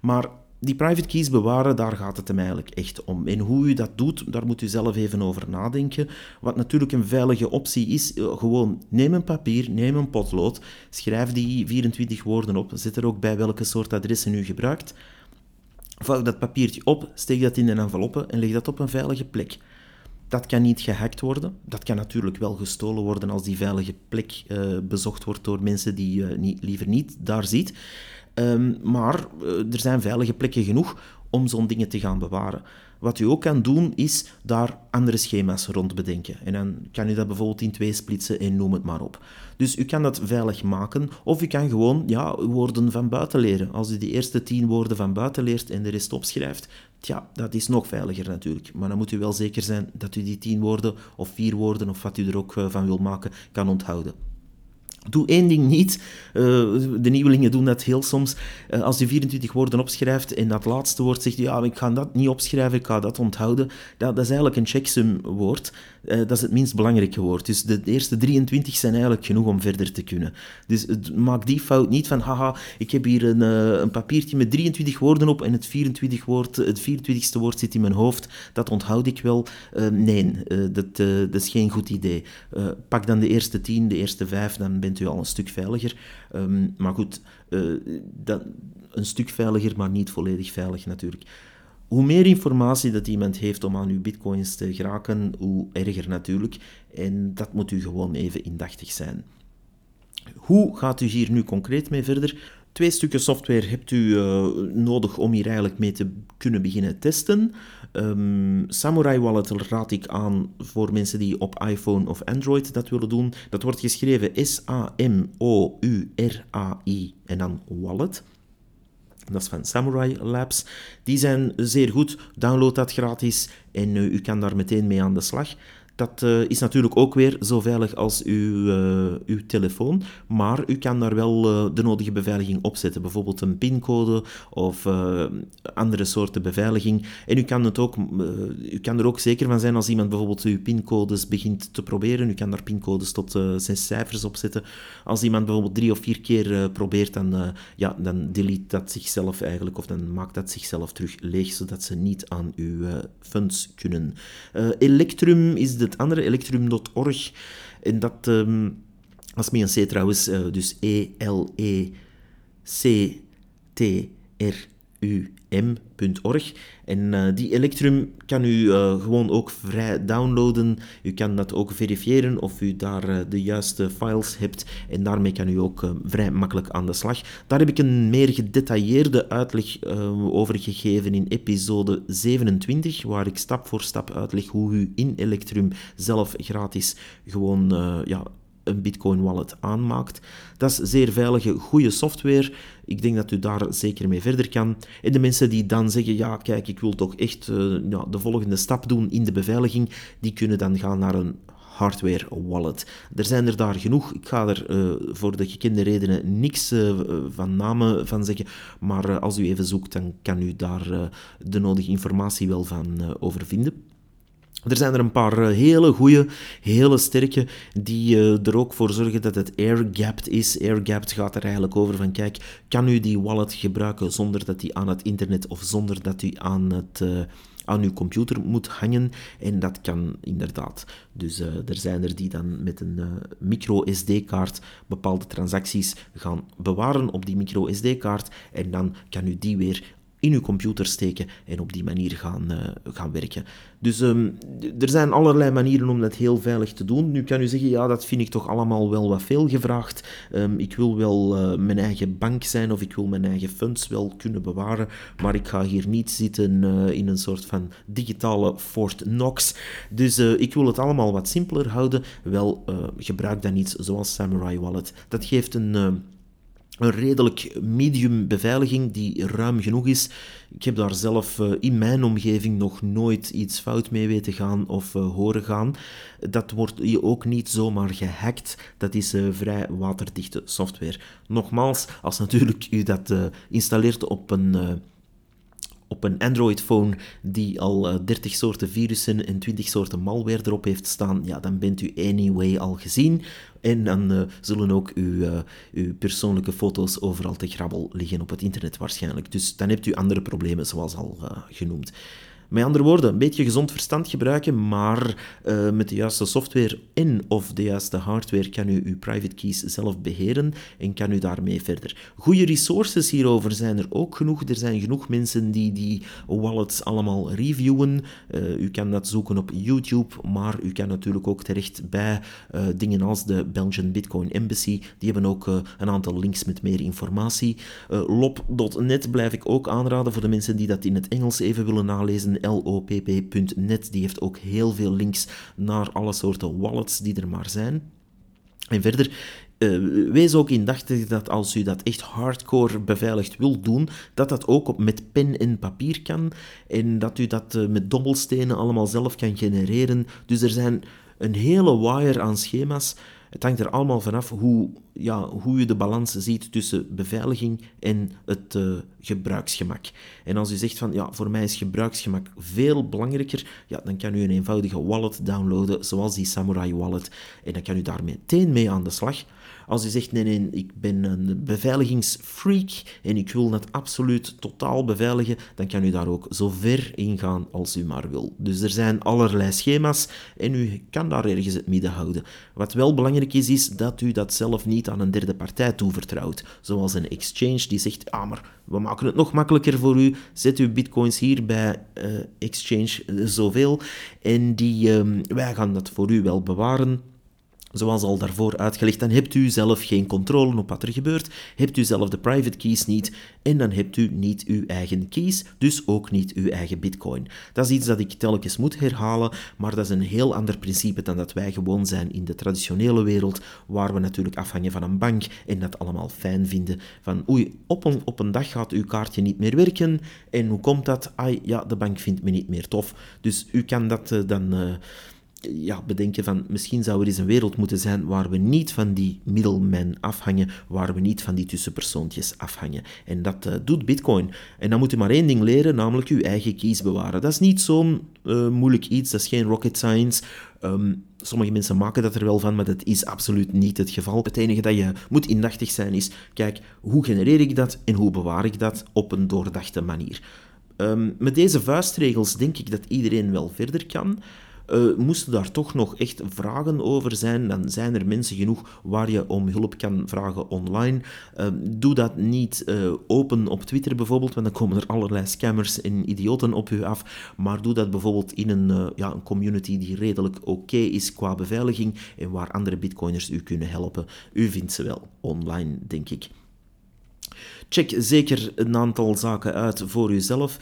Maar die private keys bewaren, daar gaat het hem eigenlijk echt om. En hoe u dat doet, daar moet u zelf even over nadenken. Wat natuurlijk een veilige optie is, gewoon neem een papier, neem een potlood, schrijf die 24 woorden op, zet er ook bij welke soort adressen u gebruikt. Vouw dat papiertje op, steek dat in een enveloppe en leg dat op een veilige plek. Dat kan niet gehackt worden. Dat kan natuurlijk wel gestolen worden als die veilige plek uh, bezocht wordt door mensen die je niet, liever niet daar ziet. Um, maar uh, er zijn veilige plekken genoeg om zo'n dingen te gaan bewaren. Wat u ook kan doen, is daar andere schema's rond bedenken. En dan kan u dat bijvoorbeeld in twee splitsen en noem het maar op. Dus u kan dat veilig maken, of u kan gewoon ja, woorden van buiten leren. Als u die eerste tien woorden van buiten leert en de rest opschrijft, tja, dat is nog veiliger natuurlijk. Maar dan moet u wel zeker zijn dat u die tien woorden of vier woorden of wat u er ook eh, van wil maken, kan onthouden. Doe één ding niet. Uh, de nieuwelingen doen dat heel soms. Uh, als je 24 woorden opschrijft en dat laatste woord zegt, ja, ik ga dat niet opschrijven, ik ga dat onthouden. Dat, dat is eigenlijk een checksum woord. Uh, dat is het minst belangrijke woord. Dus de eerste 23 zijn eigenlijk genoeg om verder te kunnen. Dus maak die fout niet van, haha, ik heb hier een, een papiertje met 23 woorden op en het 24 woord, het 24ste woord zit in mijn hoofd. Dat onthoud ik wel. nee, dat, dat is geen goed idee. pak dan de eerste 10, de eerste 5, dan u al een stuk veiliger. Um, maar goed, uh, dat, een stuk veiliger, maar niet volledig veilig natuurlijk. Hoe meer informatie dat iemand heeft om aan uw bitcoins te geraken, hoe erger natuurlijk. En dat moet u gewoon even indachtig zijn. Hoe gaat u hier nu concreet mee verder? Twee stukken software hebt u uh, nodig om hier eigenlijk mee te kunnen beginnen testen. Um, Samurai Wallet raad ik aan voor mensen die op iPhone of Android dat willen doen. Dat wordt geschreven S-A-M-O-U-R-A-I en dan Wallet. Dat is van Samurai Labs. Die zijn zeer goed. Download dat gratis en uh, u kan daar meteen mee aan de slag. Dat uh, is natuurlijk ook weer zo veilig als uw, uh, uw telefoon, maar u kan daar wel uh, de nodige beveiliging op zetten. Bijvoorbeeld een pincode of andere soorten beveiliging. En u kan, het ook, u kan er ook zeker van zijn als iemand bijvoorbeeld uw pincodes begint te proberen. U kan daar pincodes tot zes cijfers op zetten. Als iemand bijvoorbeeld drie of vier keer probeert, dan, ja, dan delete dat zichzelf eigenlijk, of dan maakt dat zichzelf terug leeg, zodat ze niet aan uw funds kunnen. Electrum is de het andere, electrum.org. En dat, um, dat is een C trouwens, uh, dus E-L-E-C-T-R-U-M.org. En uh, die Electrum kan u uh, gewoon ook vrij downloaden. U kan dat ook verifiëren of u daar uh, de juiste files hebt. En daarmee kan u ook vrij makkelijk aan de slag. Daar heb ik een meer gedetailleerde uitleg over gegeven in episode 27, waar ik stap voor stap uitleg hoe u in Electrum zelf gratis gewoon ja, een Bitcoin wallet aanmaakt. Dat is zeer veilige, goede software. Ik denk dat u daar zeker mee verder kan. En de mensen die dan zeggen, ja kijk, ik wil toch echt uh, ja, de volgende stap doen in de beveiliging, die kunnen dan gaan naar een hardware wallet. Er zijn er daar genoeg. Ik ga er uh, voor de gekende redenen niks uh, van namen van zeggen. Maar als u even zoekt, dan kan u daar de nodige informatie wel van over vinden. Er zijn er een paar eh, hele goede, hele sterke, die uh, er ook voor zorgen dat het air-gapped is. Air-gapped gaat er eigenlijk over van, kijk, kan u die wallet gebruiken zonder dat die aan het internet of zonder dat u aan het... Uh, aan uw computer moet hangen. En dat kan inderdaad. Dus er zijn er die dan met een micro SD-kaart bepaalde transacties gaan bewaren op die micro SD-kaart. En dan kan u die weer in uw computer steken en op die manier gaan, uh, gaan werken. Dus um, er zijn allerlei manieren om dat heel veilig te doen. Nu kan u zeggen, ja, dat vind ik toch allemaal wel wat veel gevraagd. Um, ik wil wel uh, mijn eigen bank zijn of ik wil mijn eigen funds wel kunnen bewaren, maar ik ga hier niet zitten uh, in een soort van digitale Fort Knox. Dus ik wil het allemaal wat simpeler houden. Wel, gebruik dan iets zoals Samurai Wallet. Dat geeft een een redelijk medium beveiliging die ruim genoeg is. Ik heb daar zelf uh, in mijn omgeving nog nooit iets fout mee weten gaan of uh, horen gaan. Dat wordt je ook niet zomaar gehackt. Dat is uh, vrij waterdichte software. Nogmaals, als natuurlijk u dat installeert op een op een Android-phone die al 30 soorten virussen en 20 soorten malware erop heeft staan, ja, dan bent u anyway al gezien. En dan uh, zullen ook uw, uh, uw persoonlijke foto's overal te grabbel liggen op het internet waarschijnlijk. Dus dan hebt u andere problemen, zoals al genoemd. Met andere woorden, een beetje gezond verstand gebruiken, maar uh, met de juiste software en of de juiste hardware kan u uw private keys zelf beheren en kan u daarmee verder. Goede resources hierover zijn er ook genoeg. Er zijn genoeg mensen die die wallets allemaal reviewen. Uh, u kan dat zoeken op YouTube, maar u kan natuurlijk ook terecht bij uh, dingen als de Belgian Bitcoin Embassy. Die hebben ook een aantal links met meer informatie. Lop.net blijf ik ook aanraden voor de mensen die dat in het Engels even willen nalezen lopp.net. Die heeft ook heel veel links naar alle soorten wallets die er maar zijn. En verder, uh, wees ook indachtig dat als u dat echt hardcore beveiligd wilt doen, dat dat ook op, met pen en papier kan. En dat u dat uh, met dobbelstenen allemaal zelf kan genereren. Dus er zijn een hele wire aan schema's het hangt er allemaal vanaf hoe, ja, hoe je de balans ziet tussen beveiliging en het uh, gebruiksgemak. En als u zegt van, ja, voor mij is gebruiksgemak veel belangrijker, ja, dan kan u een eenvoudige wallet downloaden, zoals die Samurai Wallet. En dan kan u daar meteen mee aan de slag. Als u zegt, nee, nee, ik ben een beveiligingsfreak en ik wil het absoluut totaal beveiligen, dan kan u daar ook zo ver in gaan als u maar wil. Dus er zijn allerlei schema's en u kan daar ergens het midden houden. Wat wel belangrijk is, is dat u dat zelf niet aan een derde partij toevertrouwt. Zoals een exchange die zegt, ah, maar we maken het nog makkelijker voor u. Zet uw bitcoins hier bij uh, exchange uh, zoveel en die, uh, wij gaan dat voor u wel bewaren Zoals al daarvoor uitgelegd, dan hebt u zelf geen controle op wat er gebeurt, hebt u zelf de private keys niet en dan hebt u niet uw eigen keys, dus ook niet uw eigen bitcoin. Dat is iets dat ik telkens moet herhalen, maar dat is een heel ander principe dan dat wij gewoon zijn in de traditionele wereld, waar we natuurlijk afhangen van een bank en dat allemaal fijn vinden. Van oei, op een, op een dag gaat uw kaartje niet meer werken en hoe komt dat? Ai, ja, de bank vindt me niet meer tof. Dus u kan dat uh, dan... Uh, ja, bedenken van misschien zou er eens een wereld moeten zijn waar we niet van die middlemen afhangen, waar we niet van die tussenpersoontjes afhangen. En dat uh, doet Bitcoin. En dan moet u maar één ding leren, namelijk uw eigen keys bewaren. Dat is niet zo'n uh, moeilijk iets, dat is geen rocket science. Um, sommige mensen maken dat er wel van, maar dat is absoluut niet het geval. Het enige dat je moet indachtig zijn is, kijk, hoe genereer ik dat en hoe bewaar ik dat op een doordachte manier. Um, met deze vuistregels denk ik dat iedereen wel verder kan. Uh, moesten daar toch nog echt vragen over zijn, dan zijn er mensen genoeg waar je om hulp kan vragen online. Uh, doe dat niet uh, open op Twitter bijvoorbeeld, want dan komen er allerlei scammers en idioten op u af. Maar doe dat bijvoorbeeld in een, ja, een community die redelijk oké is qua beveiliging en waar andere bitcoiners u kunnen helpen. U vindt ze wel online, denk ik. Check zeker een aantal zaken uit voor uzelf.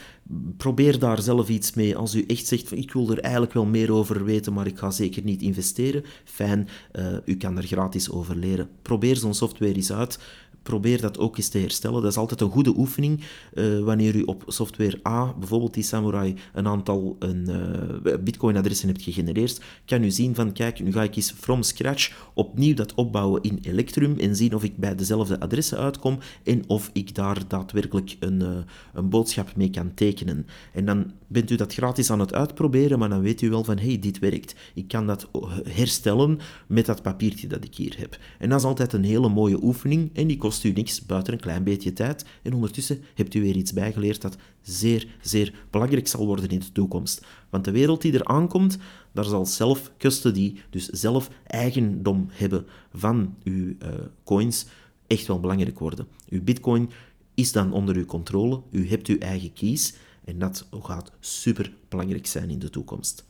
Probeer daar zelf iets mee. Als u echt zegt, ik wil er eigenlijk wel meer over weten, maar ik ga zeker niet investeren. Fijn, uh, u kan er gratis over leren. Probeer zo'n software eens uit probeer dat ook eens te herstellen. Dat is altijd een goede oefening. Uh, wanneer u op software A, bijvoorbeeld die Samurai, een aantal een, uh, Bitcoin-adressen hebt gegenereerd, kan u zien van, kijk, nu ga ik eens from scratch opnieuw dat opbouwen in Electrum en zien of ik bij dezelfde adressen uitkom en of ik daar daadwerkelijk een, uh, een boodschap mee kan tekenen. En dan bent u dat gratis aan het uitproberen, maar dan weet u wel van, hey, dit werkt. Ik kan dat herstellen met dat papiertje dat ik hier heb. En dat is altijd een hele mooie oefening en die kost kost u niks buiten een klein beetje tijd en ondertussen hebt u weer iets bijgeleerd dat zeer, zeer belangrijk zal worden in de toekomst. Want de wereld die er aankomt, daar zal zelf custody, dus zelf eigendom hebben van uw uh, coins, echt wel belangrijk worden. Uw bitcoin is dan onder uw controle. U hebt uw eigen keys en dat gaat super belangrijk zijn in de toekomst.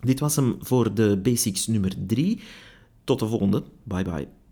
Dit was hem voor de basics nummer 3. Tot de volgende. Bye bye.